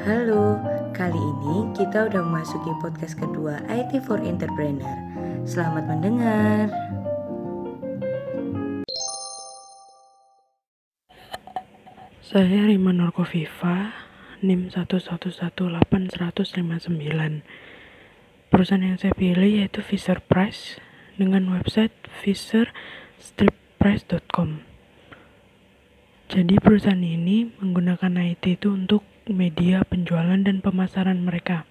Halo, kali ini kita udah memasuki podcast kedua IT for Entrepreneur. Selamat mendengar. Saya Rima Nurkoviva, NIM 1118159. Perusahaan yang saya pilih yaitu Fisher Price dengan website fisherstripprice.com. Jadi perusahaan ini menggunakan IT itu untuk media penjualan dan pemasaran mereka.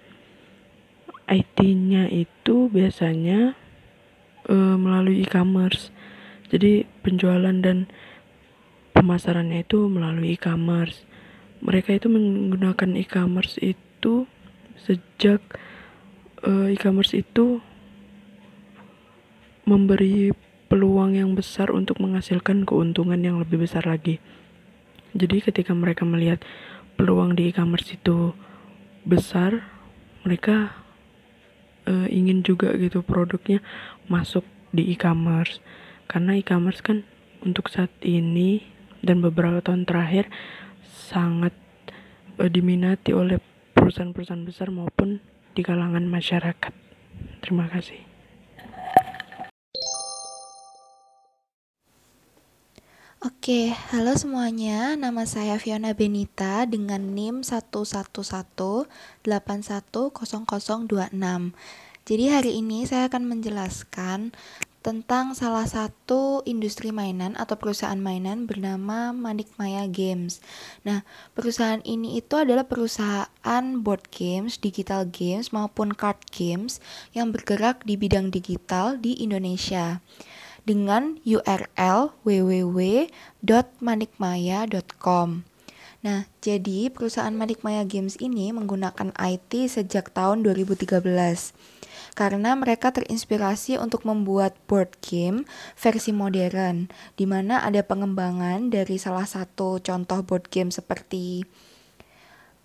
IT-nya itu biasanya uh, melalui e-commerce. Jadi penjualan dan pemasarannya itu melalui e-commerce. Mereka itu menggunakan e-commerce itu sejak uh, e-commerce itu memberi peluang yang besar untuk menghasilkan keuntungan yang lebih besar lagi. Jadi ketika mereka melihat peluang di e-commerce itu besar, mereka uh, ingin juga gitu produknya masuk di e-commerce. Karena e-commerce kan untuk saat ini dan beberapa tahun terakhir sangat uh, diminati oleh perusahaan-perusahaan besar maupun di kalangan masyarakat. Terima kasih. Oke, halo semuanya. Nama saya Fiona Benita dengan NIM 111810026. Jadi hari ini saya akan menjelaskan tentang salah satu industri mainan atau perusahaan mainan bernama Manikmaya Games. Nah, perusahaan ini itu adalah perusahaan board games, digital games maupun card games yang bergerak di bidang digital di Indonesia dengan URL www.manikmaya.com. Nah, jadi perusahaan Manikmaya Games ini menggunakan IT sejak tahun 2013 karena mereka terinspirasi untuk membuat board game versi modern di mana ada pengembangan dari salah satu contoh board game seperti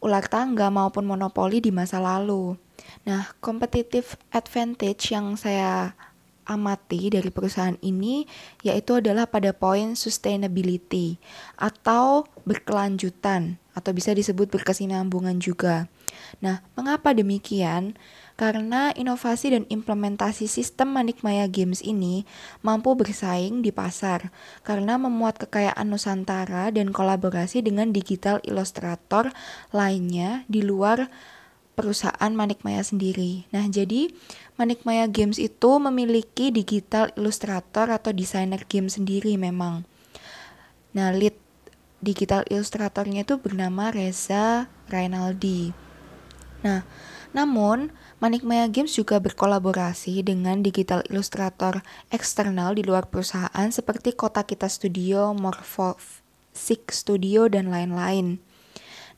ular tangga maupun monopoli di masa lalu. Nah, competitive advantage yang saya amati dari perusahaan ini yaitu adalah pada poin sustainability atau berkelanjutan atau bisa disebut berkesinambungan juga. Nah, mengapa demikian? Karena inovasi dan implementasi sistem Manikmaya Games ini mampu bersaing di pasar karena memuat kekayaan Nusantara dan kolaborasi dengan digital ilustrator lainnya di luar perusahaan Manikmaya sendiri. Nah, jadi Manikmaya Games itu memiliki digital illustrator atau desainer game sendiri memang. Nah, lead digital ilustratornya itu bernama Reza Rainaldi. Nah, namun Manikmaya Games juga berkolaborasi dengan digital ilustrator eksternal di luar perusahaan seperti Kota Kita Studio, Morpho Six Studio, dan lain-lain.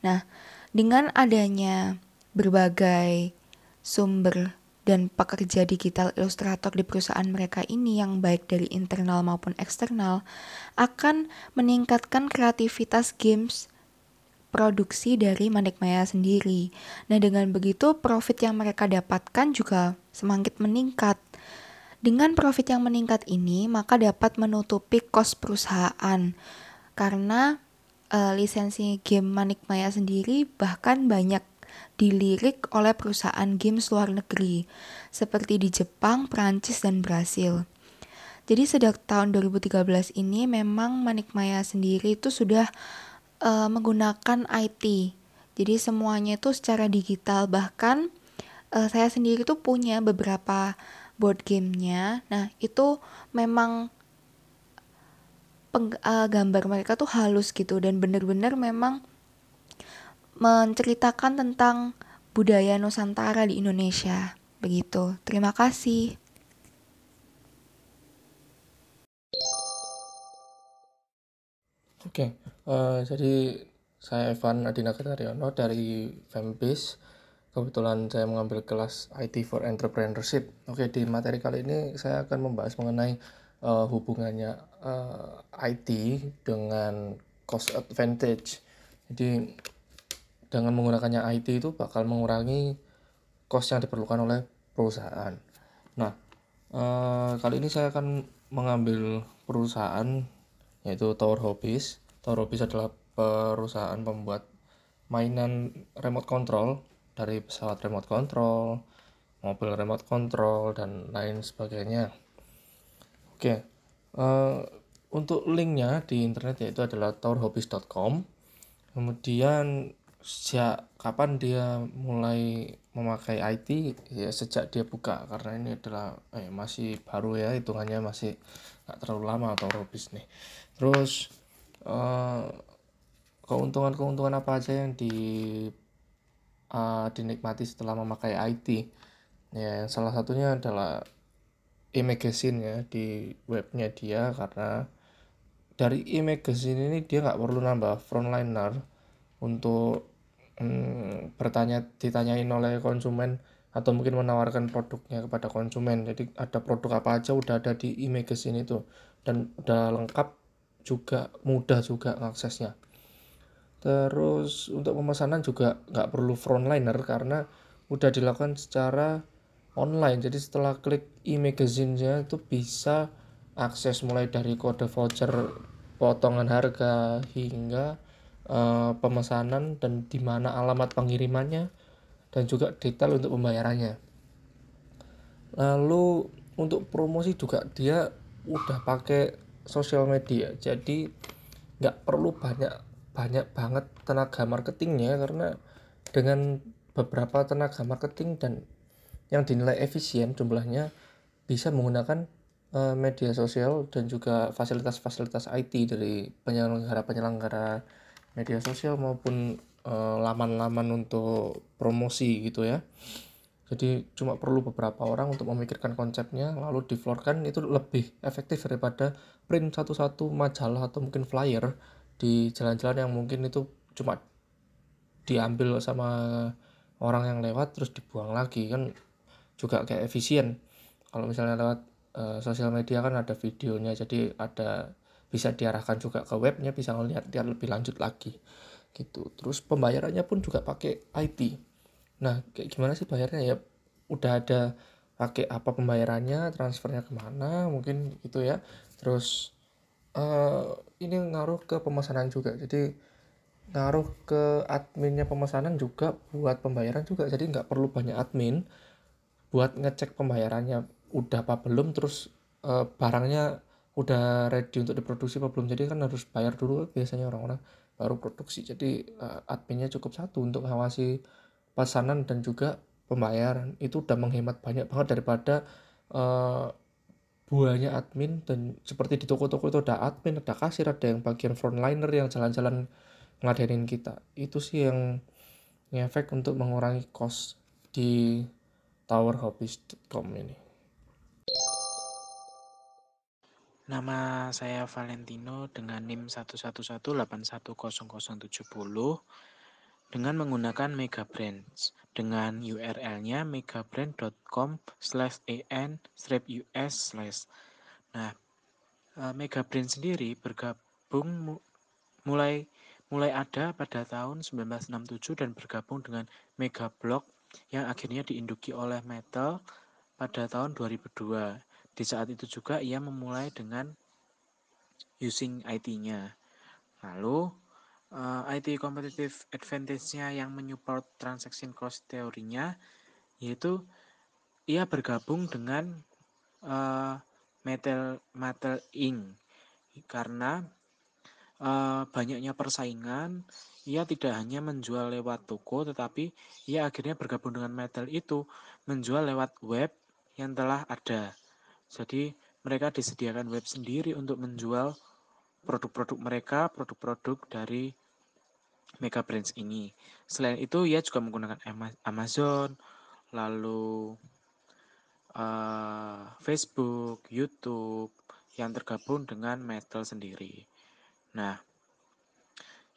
Nah, dengan adanya berbagai sumber dan pekerja digital ilustrator di perusahaan mereka ini yang baik dari internal maupun eksternal akan meningkatkan kreativitas games produksi dari Manikmaya sendiri. Nah, dengan begitu profit yang mereka dapatkan juga semakin meningkat. Dengan profit yang meningkat ini, maka dapat menutupi kos perusahaan. Karena uh, lisensi game Manikmaya sendiri bahkan banyak dilirik oleh perusahaan games luar negeri, seperti di Jepang, Prancis, dan Brasil. Jadi sejak tahun 2013 ini memang Manikmaya sendiri itu sudah uh, menggunakan IT. Jadi semuanya itu secara digital. Bahkan uh, saya sendiri tuh punya beberapa board gamenya. Nah itu memang uh, gambar mereka tuh halus gitu dan bener-bener memang menceritakan tentang budaya Nusantara di Indonesia. Begitu. Terima kasih. Oke, uh, jadi saya Evan Adina Kataryono dari Fembase. Kebetulan saya mengambil kelas IT for Entrepreneurship. Oke, di materi kali ini saya akan membahas mengenai uh, hubungannya uh, IT dengan cost advantage. Jadi dengan menggunakannya IT itu bakal mengurangi cost yang diperlukan oleh perusahaan. Nah, eh, kali ini saya akan mengambil perusahaan yaitu Tower Hobbies. Tower Hobbies adalah perusahaan pembuat mainan remote control dari pesawat remote control, mobil remote control dan lain sebagainya. Oke, uh, untuk linknya di internet yaitu adalah towerhobbies.com. Kemudian sejak kapan dia mulai memakai IT ya sejak dia buka karena ini adalah eh, masih baru ya hitungannya masih nggak terlalu lama atau Hobbies nih. Terus uh, keuntungan-keuntungan apa aja yang di uh, dinikmati setelah memakai IT ya salah satunya adalah e-magazine ya di webnya dia karena dari e-magazine ini dia nggak perlu nambah frontliner untuk hmm, bertanya ditanyain oleh konsumen atau mungkin menawarkan produknya kepada konsumen. Jadi ada produk apa aja udah ada di e-magazine itu. Dan udah lengkap juga mudah juga aksesnya terus untuk pemesanan juga nggak perlu frontliner karena udah dilakukan secara online. Jadi setelah klik e-magazine-nya itu bisa akses mulai dari kode voucher potongan harga hingga uh, pemesanan dan di mana alamat pengirimannya dan juga detail untuk pembayarannya. Lalu untuk promosi juga dia udah pakai sosial media jadi nggak perlu banyak banyak banget tenaga marketingnya karena dengan beberapa tenaga marketing dan yang dinilai efisien jumlahnya bisa menggunakan uh, media sosial dan juga fasilitas-fasilitas IT dari penyelenggara-penyelenggara media sosial maupun eh, laman-laman untuk promosi gitu ya. Jadi cuma perlu beberapa orang untuk memikirkan konsepnya lalu diflorkan itu lebih efektif daripada print satu-satu majalah atau mungkin flyer di jalan-jalan yang mungkin itu cuma diambil sama orang yang lewat terus dibuang lagi kan juga kayak efisien kalau misalnya lewat uh, sosial media kan ada videonya jadi ada bisa diarahkan juga ke webnya bisa ngeliat dia lebih lanjut lagi gitu. Terus pembayarannya pun juga pakai IT nah kayak gimana sih bayarnya? Ya udah ada pakai apa pembayarannya transfernya ke mana mungkin gitu ya. Terus uh, ini ngaruh ke pemesanan juga. Jadi ngaruh ke adminnya pemesanan juga buat pembayaran juga. Jadi nggak perlu banyak admin buat ngecek pembayarannya. Udah apa belum terus uh, barangnya udah ready untuk diproduksi apa belum jadi kan harus bayar dulu biasanya orang-orang baru produksi jadi uh, adminnya cukup satu untuk ngawasi pesanan dan juga pembayaran itu udah menghemat banyak banget daripada uh, buahnya admin dan seperti di toko-toko itu ada admin, ada kasir, ada yang bagian frontliner yang jalan-jalan ngeladenin kita. Itu sih yang ngefek untuk mengurangi cost di towerhobbies.com ini. Nama saya Valentino dengan NIM 111811070 dengan menggunakan Mega Brands dengan URL-nya megabrand.com slash en us slash nah eh, Mega Brand sendiri bergabung mulai mulai ada pada tahun 1967 dan bergabung dengan Mega Block yang akhirnya diinduki oleh Metal pada tahun 2002. Di saat itu juga ia memulai dengan using IT-nya. Lalu uh, eh, IT competitive advantage-nya yang menyupport transaction cost teorinya yaitu ia bergabung dengan uh, Metal Metal Inc. karena uh, banyaknya persaingan ia tidak hanya menjual lewat toko tetapi ia akhirnya bergabung dengan Metal itu menjual lewat web yang telah ada jadi mereka disediakan web sendiri untuk menjual produk-produk mereka produk-produk dari Mega Brands ini. Selain itu, ia juga menggunakan Amazon, lalu uh, Facebook, YouTube yang tergabung dengan Metal sendiri. Nah,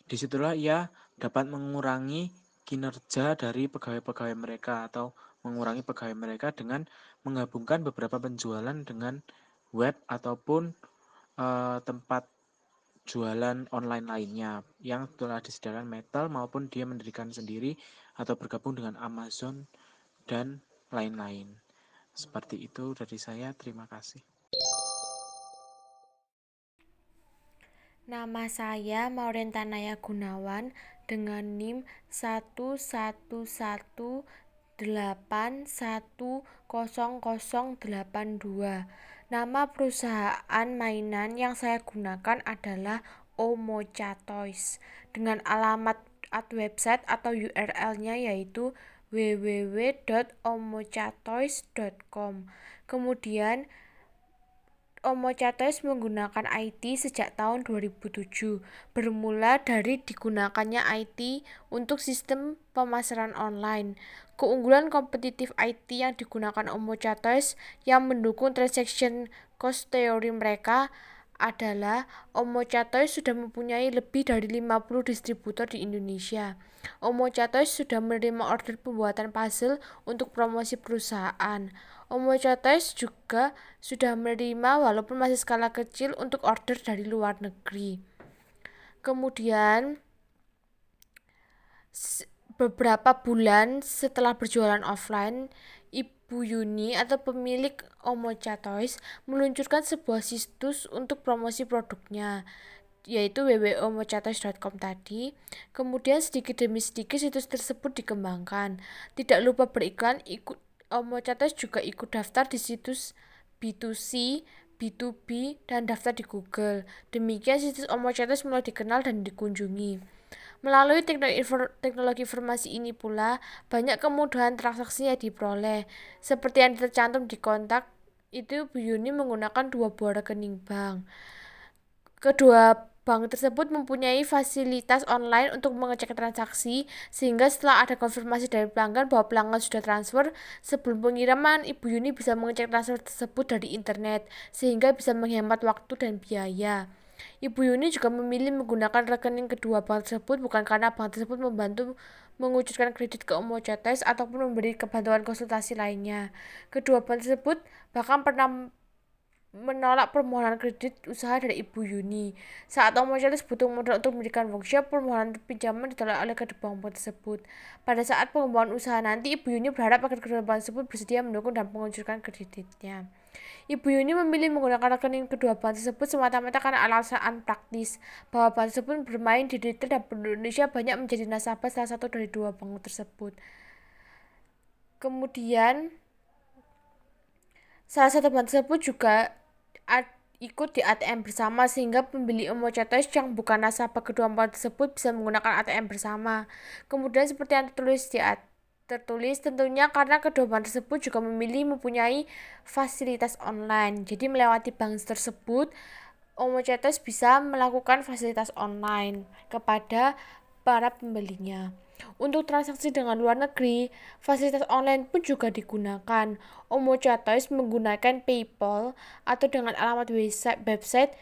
di situlah ia dapat mengurangi kinerja dari pegawai-pegawai mereka atau mengurangi pegawai mereka dengan menggabungkan beberapa penjualan dengan web ataupun uh, tempat jualan online lainnya yang telah disediakan metal maupun dia mendirikan sendiri atau bergabung dengan Amazon dan lain-lain. Seperti itu dari saya, terima kasih. Nama saya Maureen Tanaya Gunawan dengan NIM 111810082. Nama perusahaan mainan yang saya gunakan adalah Omocha Toys dengan alamat at website atau URL-nya yaitu www.omochatoys.com. Kemudian Omocha Toys menggunakan IT sejak tahun 2007, bermula dari digunakannya IT untuk sistem pemasaran online. Keunggulan kompetitif IT yang digunakan Omocha Toys yang mendukung transaction cost theory mereka adalah Omocha Toys sudah mempunyai lebih dari 50 distributor di Indonesia. Omocha Toys sudah menerima order pembuatan puzzle untuk promosi perusahaan. Omocha Toys juga sudah menerima walaupun masih skala kecil untuk order dari luar negeri. Kemudian beberapa bulan setelah berjualan offline, Ibu Yuni atau pemilik Omocha Toys meluncurkan sebuah situs untuk promosi produknya yaitu www.omochatoys.com tadi. Kemudian sedikit demi sedikit situs tersebut dikembangkan. Tidak lupa beriklan, ikut Omochates juga ikut daftar di situs B2C, B2B, dan daftar di Google. Demikian situs Omochates mulai dikenal dan dikunjungi. Melalui teknologi, informasi ini pula, banyak kemudahan transaksi yang diperoleh. Seperti yang tercantum di kontak, itu Bu Yuni menggunakan dua buah rekening bank. Kedua Bank tersebut mempunyai fasilitas online untuk mengecek transaksi, sehingga setelah ada konfirmasi dari pelanggan bahwa pelanggan sudah transfer, sebelum pengiriman, Ibu Yuni bisa mengecek transfer tersebut dari internet, sehingga bisa menghemat waktu dan biaya. Ibu Yuni juga memilih menggunakan rekening kedua bank tersebut bukan karena bank tersebut membantu mengucurkan kredit ke Omochates ataupun memberi kebantuan konsultasi lainnya. Kedua bank tersebut bahkan pernah menolak permohonan kredit usaha dari Ibu Yuni. Saat Om Charles butuh modal untuk memberikan workshop, permohonan pinjaman ditolak oleh kedua bank tersebut. Pada saat pengembangan usaha nanti, Ibu Yuni berharap agar kedua bank tersebut bersedia mendukung dan mengucurkan kreditnya. Ibu Yuni memilih menggunakan rekening kedua bank tersebut semata-mata karena alasan praktis bahwa bank tersebut bermain di retail dan Indonesia banyak menjadi nasabah salah satu dari dua bank tersebut. Kemudian, salah satu bank tersebut juga ikut di ATM bersama sehingga pembeli Omochatos yang bukan nasabah kedua bank tersebut bisa menggunakan ATM bersama. Kemudian seperti yang tertulis di tertulis tentunya karena kedua bank tersebut juga memilih mempunyai fasilitas online. Jadi melewati bank tersebut Omochatos bisa melakukan fasilitas online kepada para pembelinya. Untuk transaksi dengan luar negeri, fasilitas online pun juga digunakan. Omocha Toys menggunakan PayPal atau dengan alamat website, website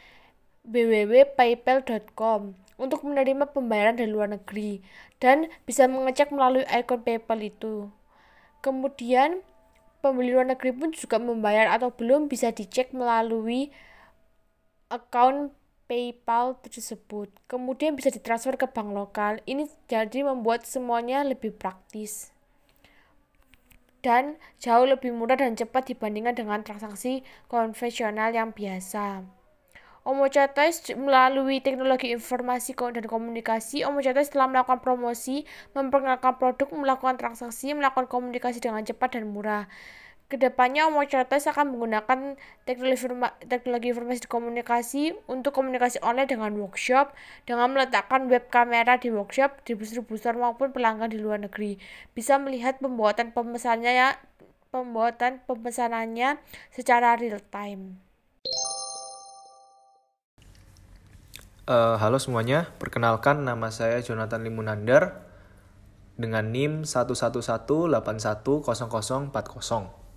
www.paypal.com untuk menerima pembayaran dari luar negeri dan bisa mengecek melalui ikon PayPal itu. Kemudian, pembeli luar negeri pun juga membayar atau belum bisa dicek melalui account PayPal tersebut. Kemudian bisa ditransfer ke bank lokal. Ini jadi membuat semuanya lebih praktis dan jauh lebih mudah dan cepat dibandingkan dengan transaksi konvensional yang biasa. Omochates melalui teknologi informasi dan komunikasi, Omochates telah melakukan promosi, memperkenalkan produk, melakukan transaksi, melakukan komunikasi dengan cepat dan murah. Ke depannya Omochates akan menggunakan teknologi, teknologi informasi komunikasi untuk komunikasi online dengan workshop dengan meletakkan web kamera di workshop, distributor maupun pelanggan di luar negeri. Bisa melihat pembuatan pemesannya pembuatan pemesanannya secara real time. Uh, halo semuanya, perkenalkan nama saya Jonathan Limunandar dengan NIM 111810040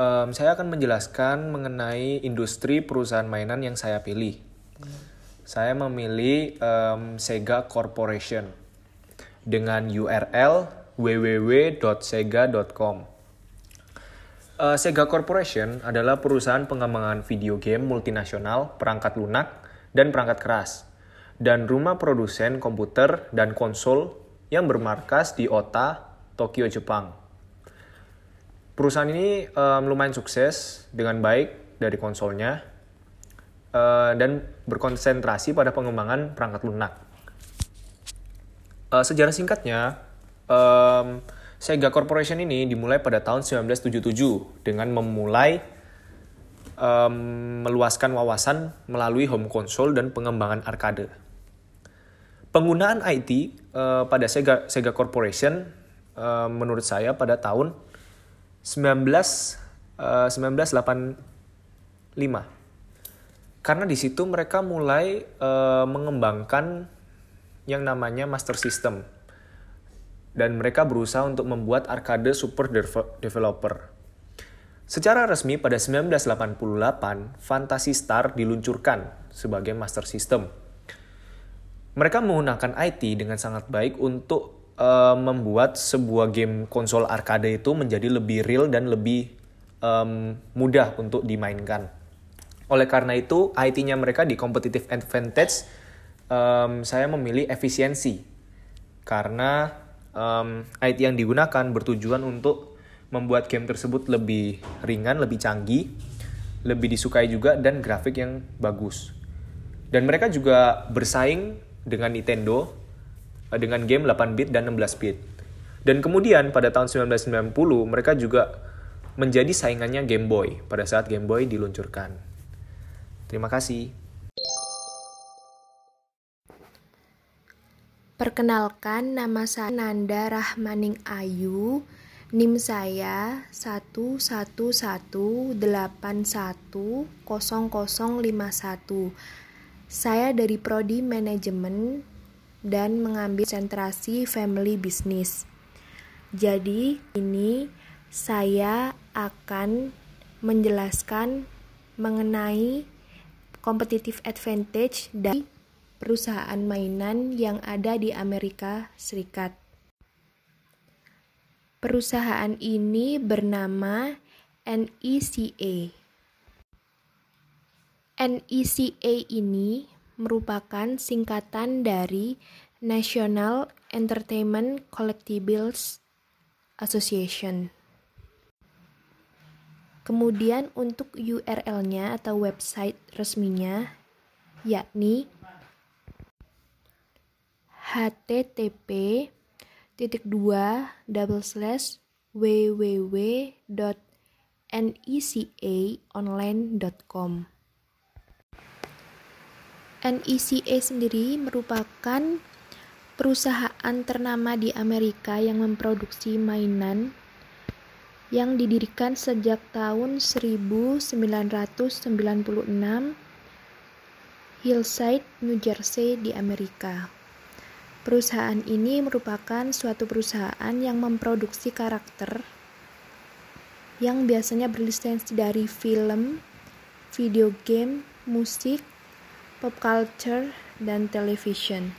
um, saya akan menjelaskan mengenai industri perusahaan mainan yang saya pilih. Saya memilih um, Sega Corporation dengan URL www.sega.com. Uh, Sega Corporation adalah perusahaan pengembangan video game multinasional, perangkat lunak, dan perangkat keras, dan rumah produsen komputer dan konsol yang bermarkas di Ota, Tokyo, Jepang. Perusahaan ini um, lumayan sukses dengan baik dari konsolnya uh, dan berkonsentrasi pada pengembangan perangkat lunak. uh, sejarah singkatnya, um, Sega Corporation ini dimulai pada tahun 1977 dengan memulai um, meluaskan wawasan melalui home console dan pengembangan arcade. Penggunaan IT uh, pada Sega, Sega Corporation uh, menurut saya pada tahun 19, uh, 1985 karena di situ mereka mulai uh, mengembangkan yang namanya master system dan mereka berusaha untuk membuat arcade super developer. Secara resmi pada 1988, Fantasy Star diluncurkan sebagai master system. Mereka menggunakan IT dengan sangat baik untuk uh, membuat sebuah game konsol arcade itu menjadi lebih real dan lebih um, mudah untuk dimainkan. Oleh karena itu, IT-nya mereka di competitive advantage, um, saya memilih efisiensi. Karena um, IT yang digunakan bertujuan untuk membuat game tersebut lebih ringan, lebih canggih, lebih disukai juga, dan grafik yang bagus. Dan mereka juga bersaing dengan Nintendo dengan game 8-bit dan 16-bit. Dan kemudian pada tahun 1990 mereka juga menjadi saingannya Game Boy pada saat Game Boy diluncurkan. Terima kasih. Perkenalkan nama saya Nanda Rahmaning Ayu. NIM saya 111810051. Saya dari prodi manajemen dan mengambil konsentrasi family business. Jadi, ini saya akan menjelaskan mengenai competitive advantage dari perusahaan mainan yang ada di Amerika Serikat. Perusahaan ini bernama NECA. NECA ini merupakan singkatan dari National Entertainment Collectibles Association. Kemudian untuk URL-nya atau website resminya yakni http titik dua double slash www.necaonline.com NECA sendiri merupakan perusahaan ternama di Amerika yang memproduksi mainan yang didirikan sejak tahun 1996 Hillside, New Jersey di Amerika. Perusahaan ini merupakan suatu perusahaan yang memproduksi karakter yang biasanya berlisensi dari film, video game, musik, pop culture, dan television.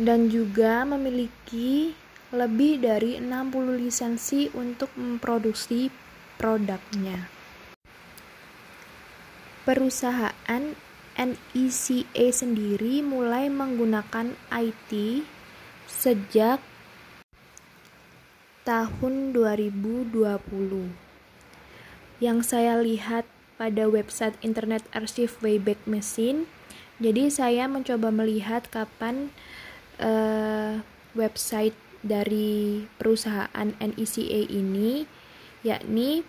Dan juga memiliki lebih dari 60 lisensi untuk memproduksi produknya. Perusahaan NECA sendiri mulai menggunakan IT sejak tahun 2020. Yang saya lihat pada website Internet Archive Wayback Machine, jadi saya mencoba melihat kapan uh, website dari perusahaan NECA ini yakni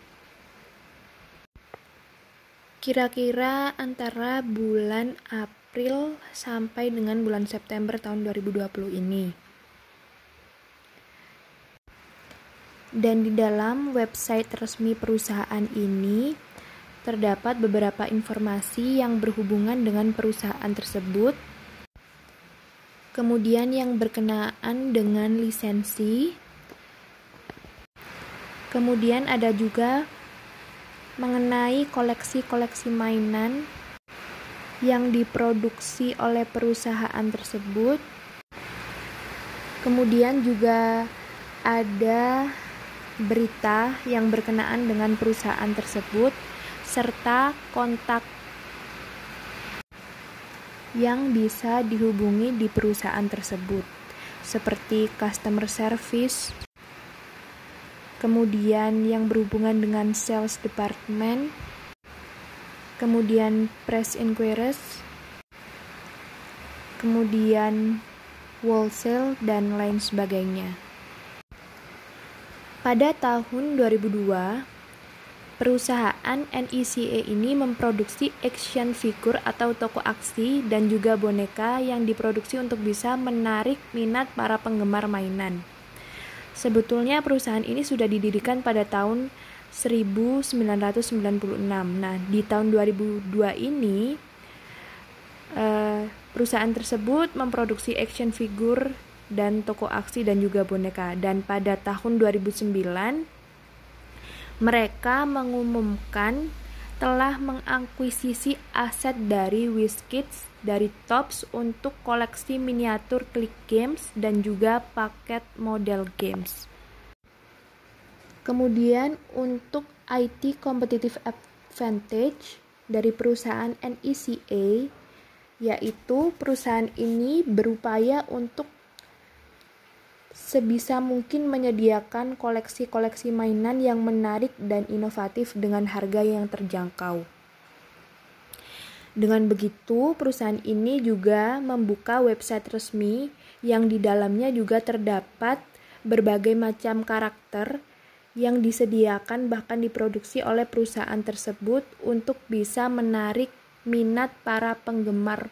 kira-kira antara bulan April sampai dengan bulan September tahun 2020 ini. Dan di dalam website resmi perusahaan ini terdapat beberapa informasi yang berhubungan dengan perusahaan tersebut. Kemudian yang berkenaan dengan lisensi, kemudian ada juga mengenai koleksi-koleksi mainan yang diproduksi oleh perusahaan tersebut. Kemudian juga ada berita yang berkenaan dengan perusahaan tersebut serta kontak yang bisa dihubungi di perusahaan tersebut, seperti customer service, kemudian yang berhubungan dengan sales department, kemudian press inquiries, kemudian wholesale, dan lain sebagainya. Pada tahun 2002, perusahaan NECA ini memproduksi action figure atau toko aksi dan juga boneka yang diproduksi untuk bisa menarik minat para penggemar mainan. Sebetulnya perusahaan ini sudah didirikan pada tahun 1996. Nah, di tahun 2002 ini eh, perusahaan tersebut memproduksi action figure dan toko aksi dan juga boneka dan pada tahun 2009 mereka mengumumkan telah mengakuisisi aset dari WizKids dari Tops untuk koleksi miniatur Click Games dan juga paket model games. Kemudian untuk IT Competitive Advantage dari perusahaan NECA yaitu perusahaan ini berupaya untuk sebisa mungkin menyediakan koleksi-koleksi mainan yang menarik dan inovatif dengan harga yang terjangkau. Dengan begitu, perusahaan ini juga membuka website resmi yang di dalamnya juga terdapat berbagai macam karakter yang disediakan bahkan diproduksi oleh perusahaan tersebut untuk bisa menarik minat para penggemar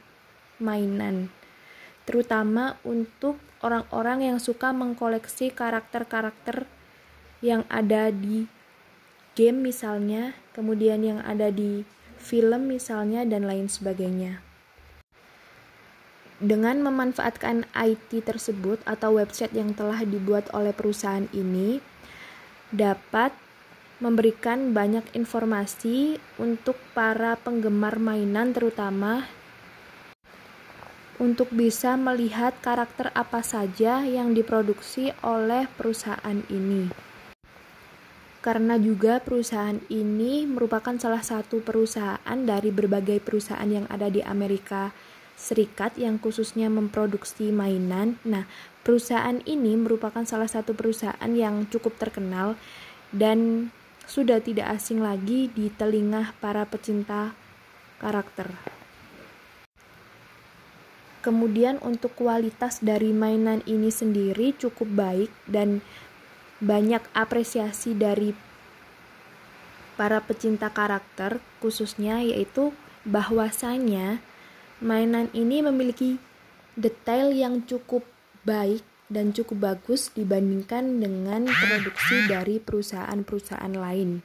mainan, terutama untuk orang-orang yang suka mengkoleksi karakter-karakter yang ada di game misalnya, kemudian yang ada di film misalnya dan lain sebagainya. Dengan memanfaatkan IT tersebut atau website yang telah dibuat oleh perusahaan ini dapat memberikan banyak informasi untuk para penggemar mainan terutama untuk bisa melihat karakter apa saja yang diproduksi oleh perusahaan ini. Karena juga perusahaan ini merupakan salah satu perusahaan dari berbagai perusahaan yang ada di Amerika Serikat yang khususnya memproduksi mainan. Nah, perusahaan ini merupakan salah satu perusahaan yang cukup terkenal dan sudah tidak asing lagi di telinga para pecinta karakter. Kemudian untuk kualitas dari mainan ini sendiri cukup baik dan banyak apresiasi dari para pecinta karakter khususnya yaitu bahwasanya mainan ini memiliki detail yang cukup baik dan cukup bagus dibandingkan dengan produksi dari perusahaan-perusahaan lain.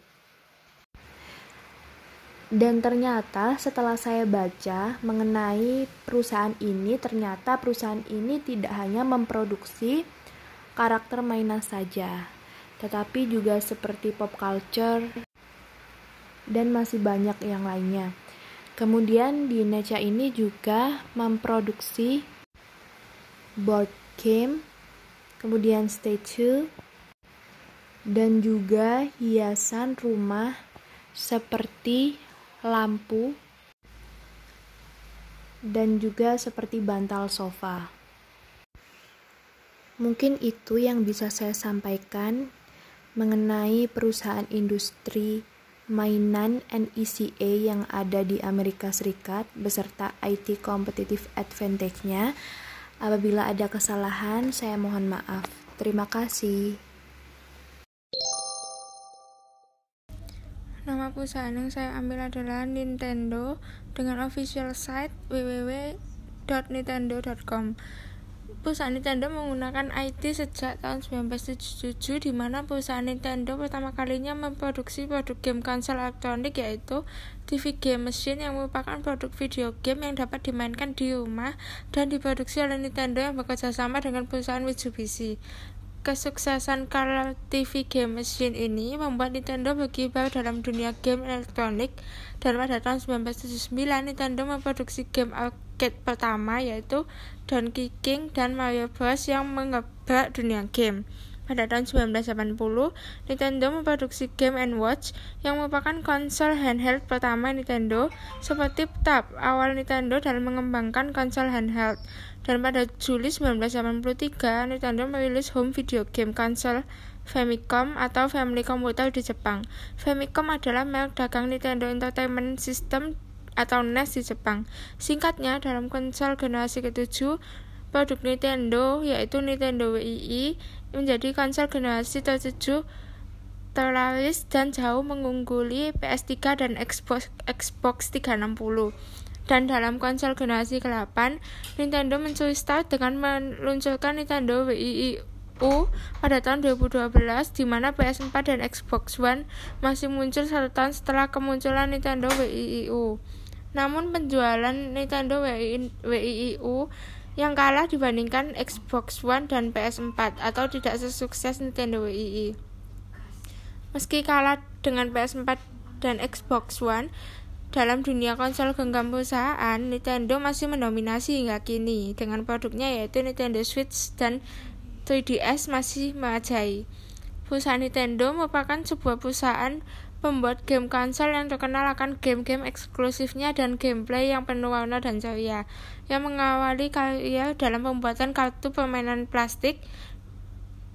Dan ternyata setelah saya baca mengenai perusahaan ini, ternyata perusahaan ini tidak hanya memproduksi karakter mainan saja, tetapi juga seperti pop culture dan masih banyak yang lainnya. Kemudian di Neca ini juga memproduksi board game, kemudian statue, dan juga hiasan rumah seperti lampu, dan juga seperti bantal sofa. Mungkin itu yang bisa saya sampaikan mengenai perusahaan industri mainan NECA yang ada di Amerika Serikat beserta IT Competitive Advantage-nya. Apabila ada kesalahan, saya mohon maaf. Terima kasih. Nama perusahaan yang saya ambil adalah Nintendo dengan official site www.nintendo.com. Perusahaan Nintendo menggunakan IT sejak tahun 1977 di mana perusahaan Nintendo pertama kalinya memproduksi produk game konsol elektronik yaitu TV Game Machine yang merupakan produk video game yang dapat dimainkan di rumah dan diproduksi oleh Nintendo yang bekerja sama dengan perusahaan Mitsubishi. Kesuksesan Color TV Game Machine ini membuat Nintendo berkibar dalam dunia game elektronik dan pada tahun 1979 Nintendo memproduksi game arcade pertama yaitu Donkey King dan Mario Bros yang mengebrak dunia game. Pada tahun 1980, Nintendo memproduksi Game Watch yang merupakan konsol handheld pertama Nintendo seperti tahap awal Nintendo dalam mengembangkan konsol handheld. Dan pada Juli 1983, Nintendo merilis home video game konsol Famicom atau Family Computer di Jepang. Famicom adalah merek dagang Nintendo Entertainment System atau NES di Jepang. Singkatnya, dalam konsol generasi ke-7, produk Nintendo yaitu Nintendo Wii menjadi konsol generasi tertuju terlaris dan jauh mengungguli PS3 dan Xbox, Xbox 360. Dan dalam konsol generasi ke-8, Nintendo mencuri start dengan meluncurkan Nintendo Wii U pada tahun 2012 di mana PS4 dan Xbox One masih muncul satu tahun setelah kemunculan Nintendo Wii U. Namun penjualan Nintendo Wii, U yang kalah dibandingkan Xbox One dan PS4 atau tidak sesukses Nintendo Wii. Meski kalah dengan PS4 dan Xbox One, dalam dunia konsol genggam perusahaan, Nintendo masih mendominasi hingga kini dengan produknya yaitu Nintendo Switch dan 3DS masih mengajai. Perusahaan Nintendo merupakan sebuah perusahaan pembuat game konsol yang terkenal akan game-game eksklusifnya dan gameplay yang penuh warna dan ceria, yang mengawali karya dalam pembuatan kartu permainan plastik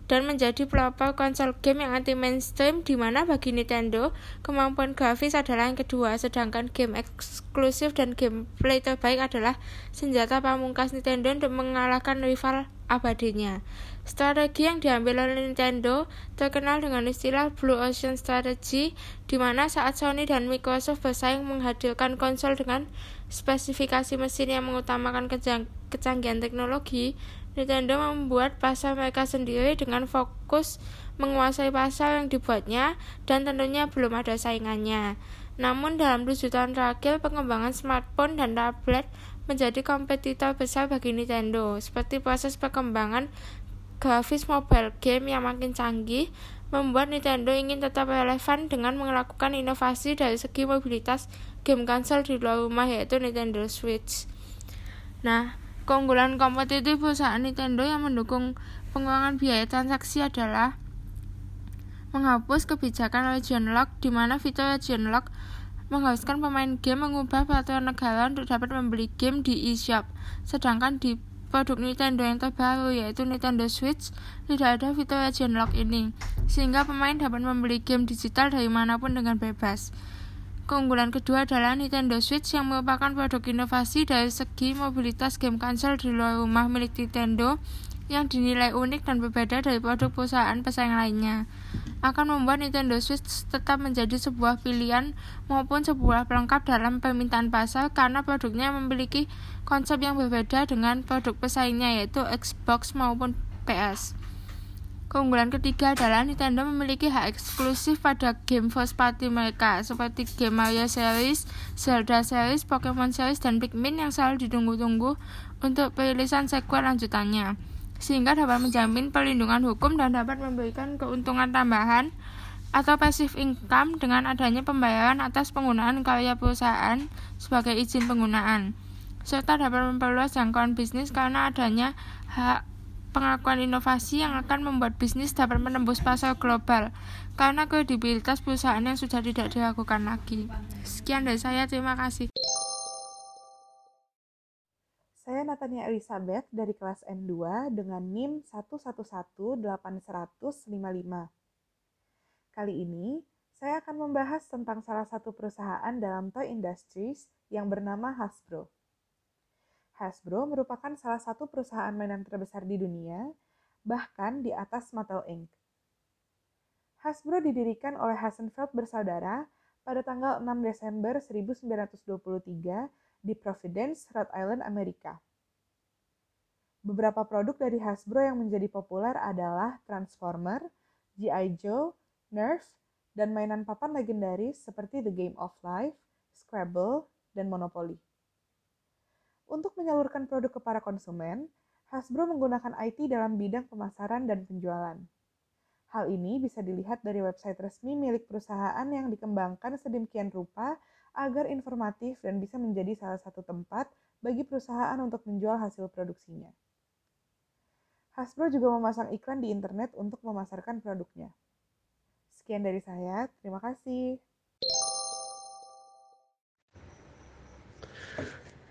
dan menjadi pelopor konsol game yang anti mainstream di mana bagi Nintendo kemampuan grafis adalah yang kedua sedangkan game eksklusif dan gameplay terbaik adalah senjata pamungkas Nintendo untuk mengalahkan rival abadinya. Strategi yang diambil oleh Nintendo terkenal dengan istilah Blue Ocean Strategy, di mana saat Sony dan Microsoft bersaing menghadirkan konsol dengan spesifikasi mesin yang mengutamakan kecanggihan teknologi, Nintendo membuat pasar mereka sendiri dengan fokus menguasai pasar yang dibuatnya dan tentunya belum ada saingannya. Namun dalam tujuh tahun terakhir, pengembangan smartphone dan tablet menjadi kompetitor besar bagi Nintendo, seperti proses perkembangan grafis mobile game yang makin canggih membuat Nintendo ingin tetap relevan dengan melakukan inovasi dari segi mobilitas game konsol di luar rumah yaitu Nintendo Switch. Nah, keunggulan kompetitif perusahaan Nintendo yang mendukung pengurangan biaya transaksi adalah menghapus kebijakan region lock di mana fitur region lock mengharuskan pemain game mengubah peraturan negara untuk dapat membeli game di eShop, sedangkan di produk Nintendo yang terbaru yaitu Nintendo Switch tidak ada fitur region lock ini, sehingga pemain dapat membeli game digital dari mana pun dengan bebas. Keunggulan kedua adalah Nintendo Switch yang merupakan produk inovasi dari segi mobilitas game konsol di luar rumah milik Nintendo yang dinilai unik dan berbeda dari produk perusahaan pesaing lainnya akan membuat Nintendo Switch tetap menjadi sebuah pilihan maupun sebuah pelengkap dalam permintaan pasar karena produknya memiliki konsep yang berbeda dengan produk pesaingnya yaitu Xbox maupun PS. Keunggulan ketiga adalah Nintendo memiliki hak eksklusif pada game first party mereka seperti game Mario series, Zelda series, Pokemon series, dan Pikmin yang selalu ditunggu-tunggu untuk perilisan sequel lanjutannya sehingga dapat menjamin perlindungan hukum dan dapat memberikan keuntungan tambahan atau passive income dengan adanya pembayaran atas penggunaan karya perusahaan sebagai izin penggunaan serta dapat memperluas jangkauan bisnis karena adanya hak pengakuan inovasi yang akan membuat bisnis dapat menembus pasar global karena kredibilitas perusahaan yang sudah tidak diragukan lagi. Sekian dari saya, terima kasih. Saya Natania Elizabeth dari kelas N2 dengan NIM 11181055. Kali ini, saya akan membahas tentang salah satu perusahaan dalam toy industries yang bernama Hasbro. Hasbro merupakan salah satu perusahaan mainan terbesar di dunia, bahkan di atas Mattel Inc. Hasbro didirikan oleh Hassenfeld bersaudara pada tanggal 6 Desember 1923 di Providence, Rhode Island, Amerika. Beberapa produk dari Hasbro yang menjadi populer adalah Transformer, G.I. Joe, Nerf, dan mainan papan legendaris seperti The Game of Life, Scrabble, dan Monopoly. Untuk menyalurkan produk ke para konsumen, Hasbro menggunakan IT dalam bidang pemasaran dan penjualan. Hal ini bisa dilihat dari website resmi milik perusahaan yang dikembangkan sedemikian rupa agar informatif dan bisa menjadi salah satu tempat bagi perusahaan untuk menjual hasil produksinya. Hasbro juga memasang iklan di internet untuk memasarkan produknya. Sekian dari saya, terima kasih.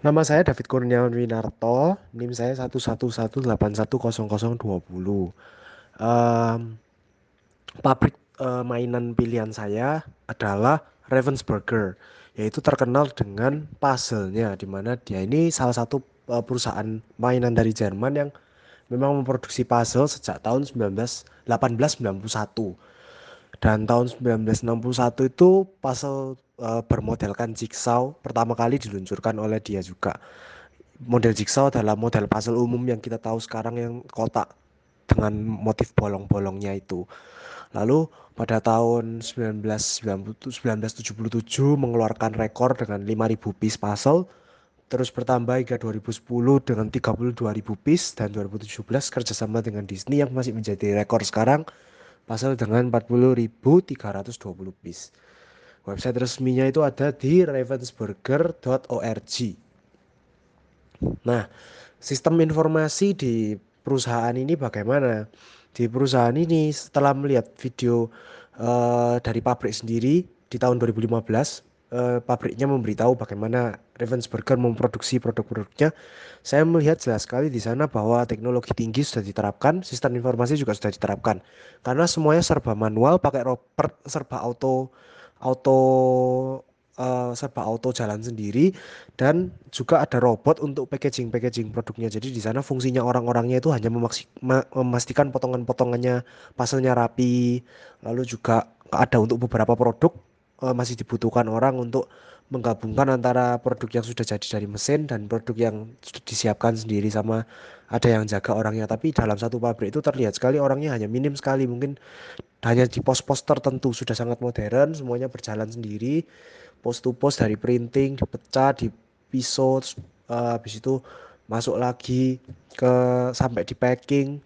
Nama saya David Kurniawan Winarto, NIM saya 111810020. Um, pabrik uh, mainan pilihan saya adalah Ravensburger yaitu terkenal dengan puzzle-nya di mana dia ini salah satu uh, perusahaan mainan dari Jerman yang memang memproduksi puzzle sejak tahun 19 1891 dan tahun 1961 itu puzzle uh, bermodelkan jigsaw pertama kali diluncurkan oleh dia juga model jigsaw adalah model puzzle umum yang kita tahu sekarang yang kotak dengan motif bolong-bolongnya itu lalu pada tahun 1997 mengeluarkan rekor dengan 5000 piece puzzle terus bertambah hingga 2010 dengan 32.000 piece dan 2017 kerjasama dengan Disney yang masih menjadi rekor sekarang pasal dengan 40.320 piece. Website resminya itu ada di ravensburger.org. Nah, sistem informasi di perusahaan ini bagaimana? Di perusahaan ini setelah melihat video uh, dari pabrik sendiri di tahun 2015 uh, pabriknya memberitahu bagaimana Ravensburger memproduksi produk-produknya, saya melihat jelas sekali di sana bahwa teknologi tinggi sudah diterapkan, sistem informasi juga sudah diterapkan. Karena semuanya serba manual, pakai roper, serba auto, auto, uh, serba auto jalan sendiri, dan juga ada robot untuk packaging packaging produknya. Jadi di sana fungsinya orang-orangnya itu hanya memastikan potongan-potongannya, pasalnya rapi, lalu juga ada untuk beberapa produk uh, masih dibutuhkan orang untuk menggabungkan antara produk yang sudah jadi dari mesin dan produk yang sudah disiapkan sendiri sama ada yang jaga orangnya. Tapi dalam satu pabrik itu terlihat sekali orangnya hanya minim sekali. Mungkin hanya di pos-pos tertentu. Sudah sangat modern semuanya berjalan sendiri. Pos to pos dari printing dipecah di pisau uh, habis itu masuk lagi ke sampai di packing.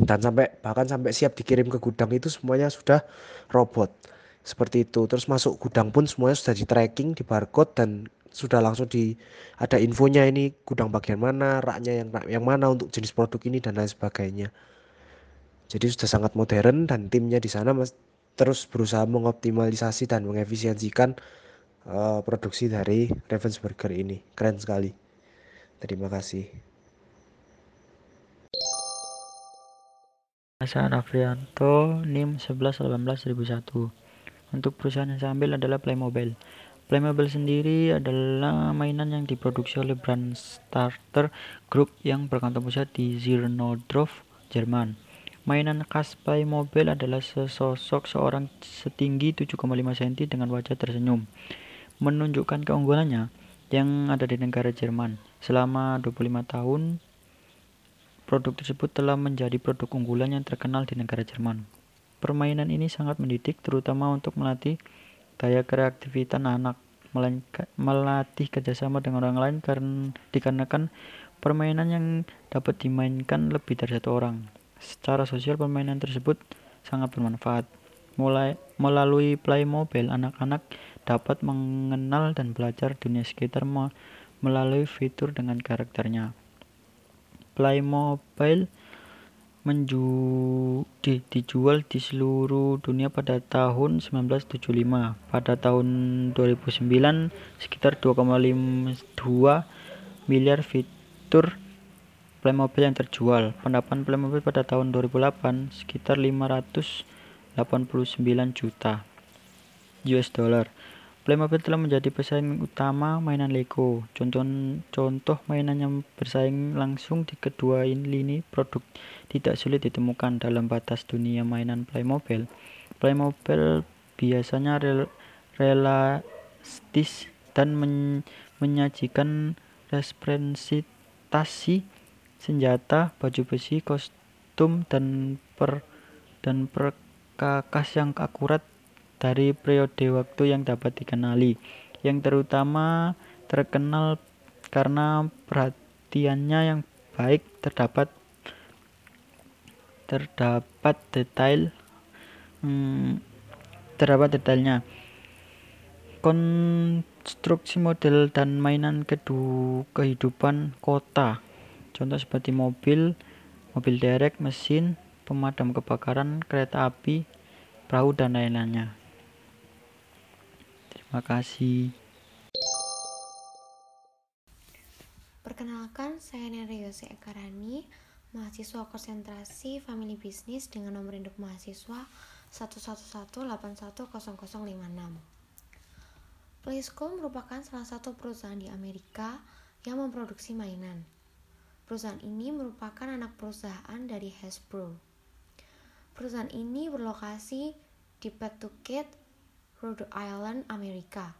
Dan sampai bahkan sampai siap dikirim ke gudang itu semuanya sudah robot. Seperti itu. Terus masuk gudang pun semuanya sudah di tracking di barcode dan sudah langsung di ada infonya ini gudang bagian mana raknya yang yang mana untuk jenis produk ini dan lain sebagainya. Jadi sudah sangat modern dan timnya di sana mas, terus berusaha mengoptimalisasi dan mengefisiensikan uh, produksi dari Ravensburger ini. Keren sekali. Terima kasih. Hasan Afrianto NIM 1118 untuk perusahaan yang saya ambil adalah Playmobil. Playmobil sendiri adalah mainan yang diproduksi oleh brand Starter Group yang berkantor pusat di Zirnodorf, Jerman. Mainan khas Playmobil adalah sesosok seorang setinggi 7,5 cm dengan wajah tersenyum. Menunjukkan keunggulannya yang ada di negara Jerman. Selama 25 tahun, produk tersebut telah menjadi produk unggulan yang terkenal di negara Jerman. Permainan ini sangat mendidik terutama untuk melatih daya kreativitas anak, melatih kerjasama dengan orang lain karena dikarenakan permainan yang dapat dimainkan lebih dari satu orang. Secara sosial permainan tersebut sangat bermanfaat. Mulai melalui Playmobil, anak-anak dapat mengenal dan belajar dunia sekitar melalui fitur dengan karakternya. Playmobil menju di, dijual di seluruh dunia pada tahun 1975. Pada tahun 2009 sekitar 2,52 miliar fitur Playmobil yang terjual. Pendapat Playmobil pada tahun 2008 sekitar 589 juta US dollar. Playmobil telah menjadi pesaing utama mainan Lego. Contoh, contoh mainan yang bersaing langsung di kedua lini produk tidak sulit ditemukan dalam batas dunia mainan Playmobil. Playmobil biasanya rel realistis dan men menyajikan representasi senjata, baju besi, kostum dan per dan perkakas yang akurat dari periode waktu yang dapat dikenali, yang terutama terkenal karena perhatiannya yang baik terdapat terdapat detail hmm, terdapat detailnya. Konstruksi model dan mainan kedua kehidupan kota. Contoh seperti mobil mobil derek mesin pemadam kebakaran kereta api perahu dan lain-lainnya Terima kasih. Perkenalkan, saya Nere Yose Ekarani, mahasiswa konsentrasi Family Business dengan nomor induk mahasiswa 111810056. Playsco merupakan salah satu perusahaan di Amerika yang memproduksi mainan. Perusahaan ini merupakan anak perusahaan dari Hasbro. Perusahaan ini berlokasi di Pawtucket, Rhode Island, Amerika.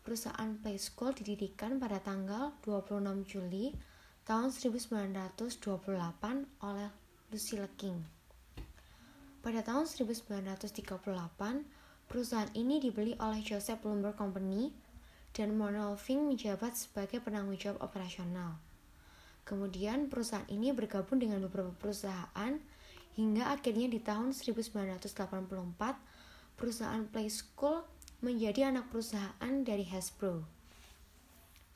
Perusahaan Play School didirikan pada tanggal 26 Juli tahun 1928 oleh Lucille King. Pada tahun 1938, perusahaan ini dibeli oleh Joseph Bloomberg Company dan Manuel Fink menjabat sebagai penanggung jawab operasional. Kemudian perusahaan ini bergabung dengan beberapa perusahaan hingga akhirnya di tahun 1984 perusahaan Play School menjadi anak perusahaan dari Hasbro.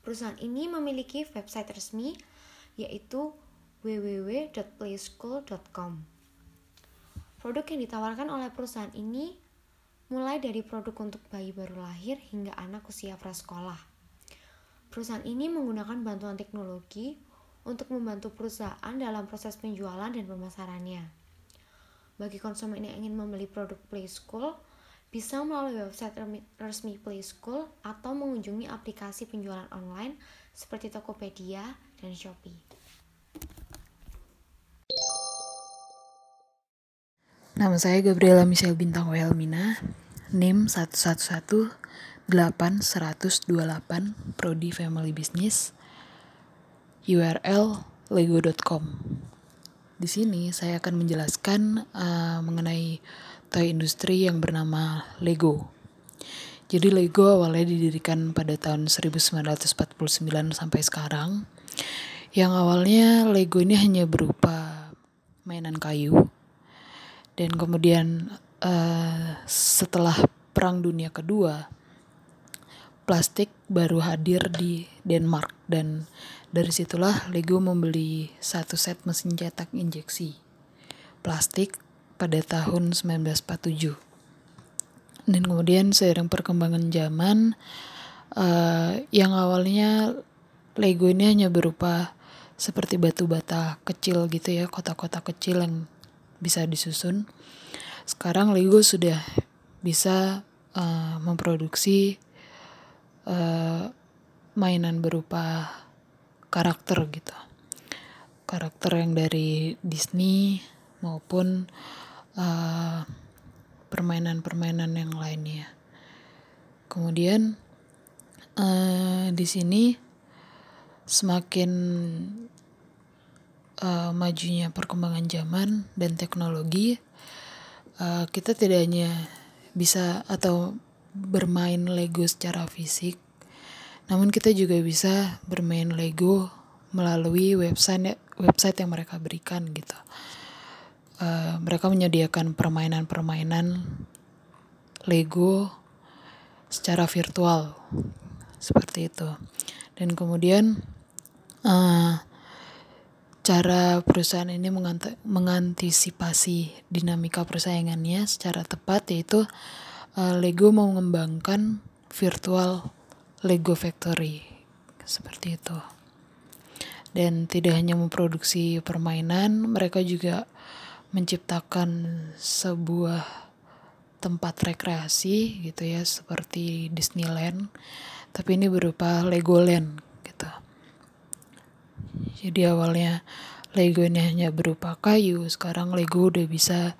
Perusahaan ini memiliki website resmi yaitu www.playschool.com. Produk yang ditawarkan oleh perusahaan ini mulai dari produk untuk bayi baru lahir hingga anak usia prasekolah. Perusahaan ini menggunakan bantuan teknologi untuk membantu perusahaan dalam proses penjualan dan pemasarannya. Bagi konsumen yang ingin membeli produk Play School, bisa melalui website resmi Play School atau mengunjungi aplikasi penjualan online seperti Tokopedia dan Shopee. Nama saya Gabriela Michelle Bintang Welmina, NIM 11181128, Prodi Family Business, URL lego.com. Di sini saya akan menjelaskan uh, mengenai toy industri yang bernama Lego. Jadi Lego awalnya didirikan pada tahun 1949 sampai sekarang. Yang awalnya Lego ini hanya berupa mainan kayu dan kemudian uh, setelah Perang Dunia Kedua plastik baru hadir di Denmark dan dari situlah Lego membeli satu set mesin cetak injeksi plastik pada tahun 1947 dan kemudian seiring perkembangan zaman uh, yang awalnya Lego ini hanya berupa seperti batu bata kecil gitu ya kota-kota kecil yang bisa disusun. Sekarang Lego sudah bisa uh, memproduksi uh, mainan berupa karakter gitu. Karakter yang dari Disney maupun permainan permainan-permainan yang lainnya. Kemudian uh, di sini semakin uh, majunya perkembangan zaman dan teknologi, uh, kita tidak hanya bisa atau bermain Lego secara fisik, namun kita juga bisa bermain Lego melalui website website yang mereka berikan gitu. Uh, mereka menyediakan permainan-permainan Lego secara virtual seperti itu. Dan kemudian uh, cara perusahaan ini mengantisipasi dinamika persaingannya secara tepat yaitu uh, Lego mau mengembangkan virtual Lego Factory seperti itu. Dan tidak hanya memproduksi permainan, mereka juga menciptakan sebuah tempat rekreasi gitu ya seperti Disneyland, tapi ini berupa Legoland jadi awalnya Lego ini hanya berupa kayu, sekarang Lego udah bisa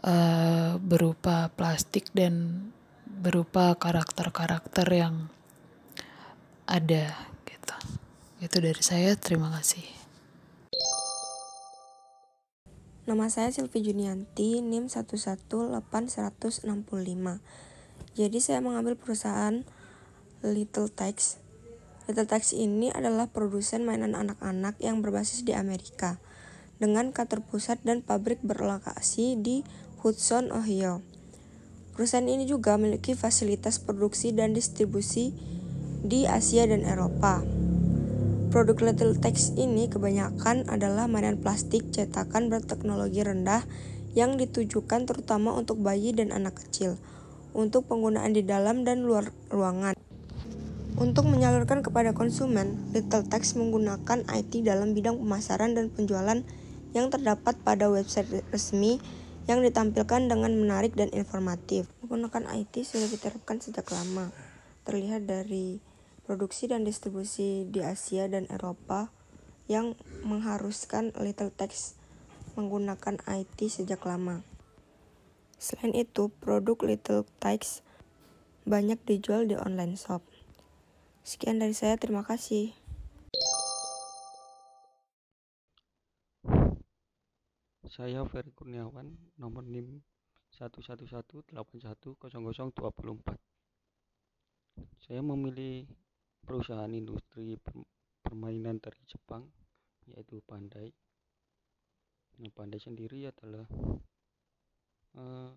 uh, berupa plastik dan berupa karakter-karakter yang ada gitu. Itu dari saya, terima kasih. Nama saya Silvi Junianti, NIM 118165. Jadi saya mengambil perusahaan Little Text Little Text ini adalah produsen mainan anak-anak yang berbasis di Amerika, dengan kantor pusat dan pabrik berlokasi di Hudson, Ohio. Perusahaan ini juga memiliki fasilitas produksi dan distribusi di Asia dan Eropa. Produk Little Text ini kebanyakan adalah mainan plastik cetakan berteknologi rendah yang ditujukan terutama untuk bayi dan anak kecil, untuk penggunaan di dalam dan luar ruangan. Untuk menyalurkan kepada konsumen, Little Text menggunakan IT dalam bidang pemasaran dan penjualan yang terdapat pada website resmi yang ditampilkan dengan menarik dan informatif. Menggunakan IT sudah diterapkan sejak lama, terlihat dari produksi dan distribusi di Asia dan Eropa yang mengharuskan Little Text menggunakan IT sejak lama. Selain itu, produk Little Text banyak dijual di online shop. Sekian dari saya, terima kasih. Saya Ferry Kurniawan, nomor NIM 111810024. Saya memilih perusahaan industri permainan dari Jepang, yaitu Bandai. Nah, Bandai sendiri adalah uh,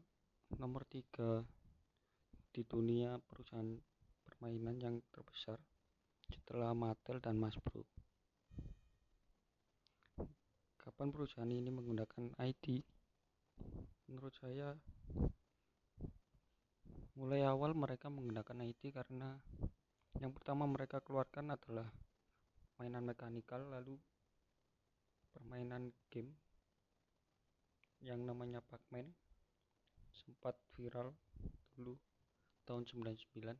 nomor tiga di dunia perusahaan permainan yang terbesar setelah Mattel dan Hasbro. Kapan perusahaan ini menggunakan IT? Menurut saya, mulai awal mereka menggunakan IT karena yang pertama mereka keluarkan adalah mainan mekanikal lalu permainan game yang namanya Pac-Man sempat viral dulu tahun 99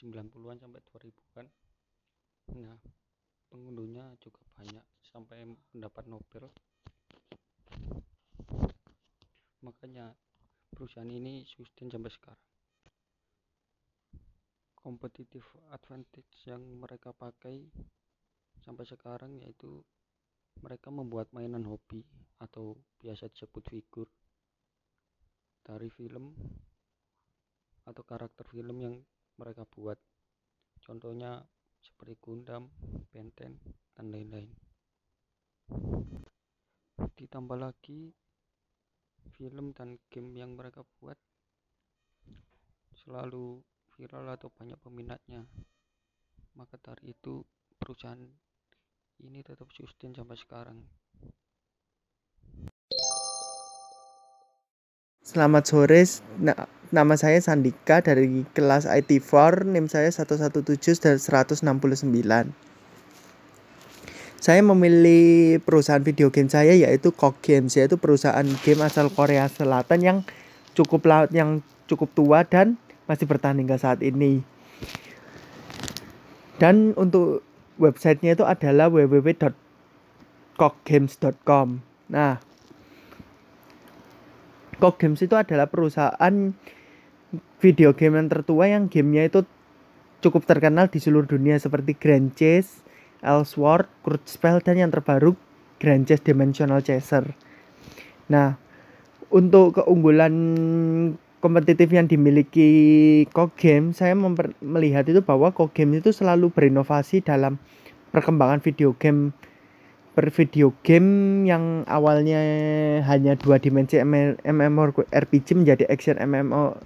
90-an sampai 2000-an nah pengunduhnya juga banyak sampai mendapat Nobel. Makanya perusahaan ini sustain sampai sekarang competitive advantage yang mereka pakai sampai sekarang yaitu mereka membuat mainan hobi atau biasa disebut figur dari film atau karakter film yang mereka buat. Contohnya seperti Gundam, Benten, dan lain-lain. Ditambah lagi film dan game yang mereka buat selalu viral atau banyak peminatnya maka dari itu perusahaan ini tetap sustain sampai sekarang Selamat sore, nah, nama saya Sandika dari kelas IT4, NIM saya 117 dan 169. Saya memilih perusahaan video game saya yaitu Kok Games, yaitu perusahaan game asal Korea Selatan yang cukup laut yang cukup tua dan masih bertahan hingga saat ini. Dan untuk websitenya itu adalah www.kokgames.com. Nah, Kok Games itu adalah perusahaan video game yang tertua yang gamenya itu cukup terkenal di seluruh dunia seperti Grand Chase, Elsword, Kurzweil, dan yang terbaru Grand Chase Dimensional Chaser. Nah, untuk keunggulan kompetitif yang dimiliki Kogame, saya melihat itu bahwa Kogame itu selalu berinovasi dalam perkembangan video game bervideo game yang awalnya hanya dua dimensi MMORPG menjadi action MMO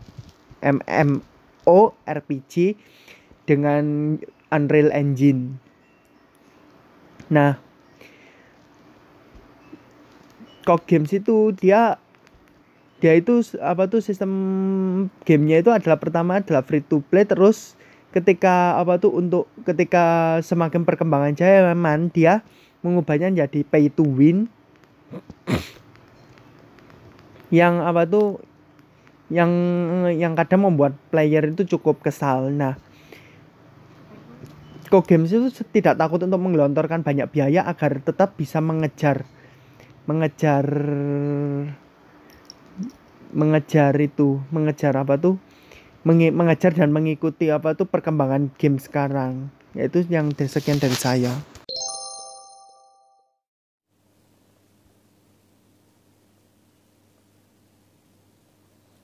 MMO RPG dengan Unreal Engine. Nah, Kog Games itu dia dia itu apa tuh sistem gamenya itu adalah pertama adalah free to play terus ketika apa tuh untuk ketika semakin perkembangan zaman dia mengubahnya jadi pay to win. Yang apa tuh yang yang kadang membuat player itu cukup kesal. Nah Go Games itu tidak takut untuk menggelontorkan banyak biaya agar tetap bisa mengejar mengejar mengejar itu mengejar apa tuh mengejar dan mengikuti apa tuh perkembangan game sekarang yaitu yang sekian dari saya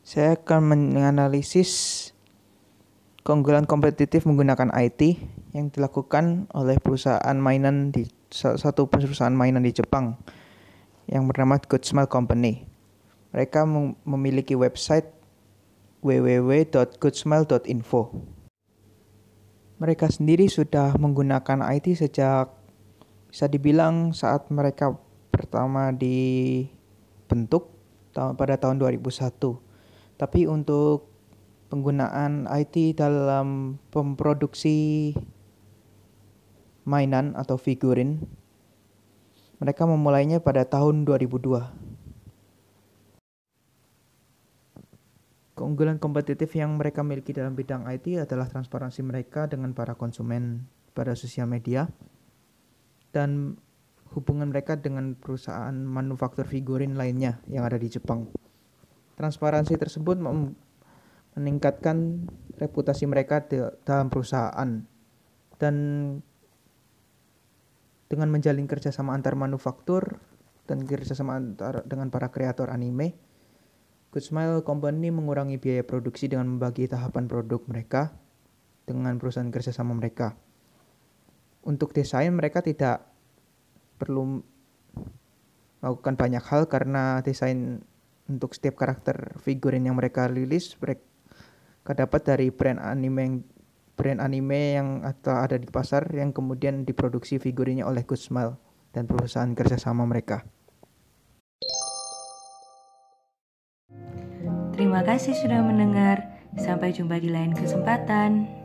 saya akan menganalisis keunggulan kompetitif menggunakan IT yang dilakukan oleh perusahaan mainan di satu perusahaan mainan di Jepang yang bernama Good Smile Company. Mereka memiliki website www.goodsmile.info. Mereka sendiri sudah menggunakan IT sejak bisa dibilang saat mereka pertama dibentuk pada tahun 2001. Tapi untuk penggunaan IT dalam memproduksi mainan atau figurin mereka memulainya pada tahun 2002. Keunggulan kompetitif yang mereka miliki dalam bidang IT adalah transparansi mereka dengan para konsumen pada sosial media dan hubungan mereka dengan perusahaan manufaktur figurin lainnya yang ada di Jepang. Transparansi tersebut meningkatkan reputasi mereka dalam perusahaan dan dengan menjalin kerjasama antar manufaktur dan kerjasama antar dengan para kreator anime, Good Smile Company mengurangi biaya produksi dengan membagi tahapan produk mereka dengan perusahaan kerjasama mereka. Untuk desain mereka tidak perlu melakukan banyak hal karena desain untuk setiap karakter figurin yang mereka rilis mereka dapat dari brand anime yang brand anime yang atau ada di pasar yang kemudian diproduksi figurinnya oleh Good Smile dan perusahaan kerjasama mereka. Terima kasih sudah mendengar. Sampai jumpa di lain kesempatan.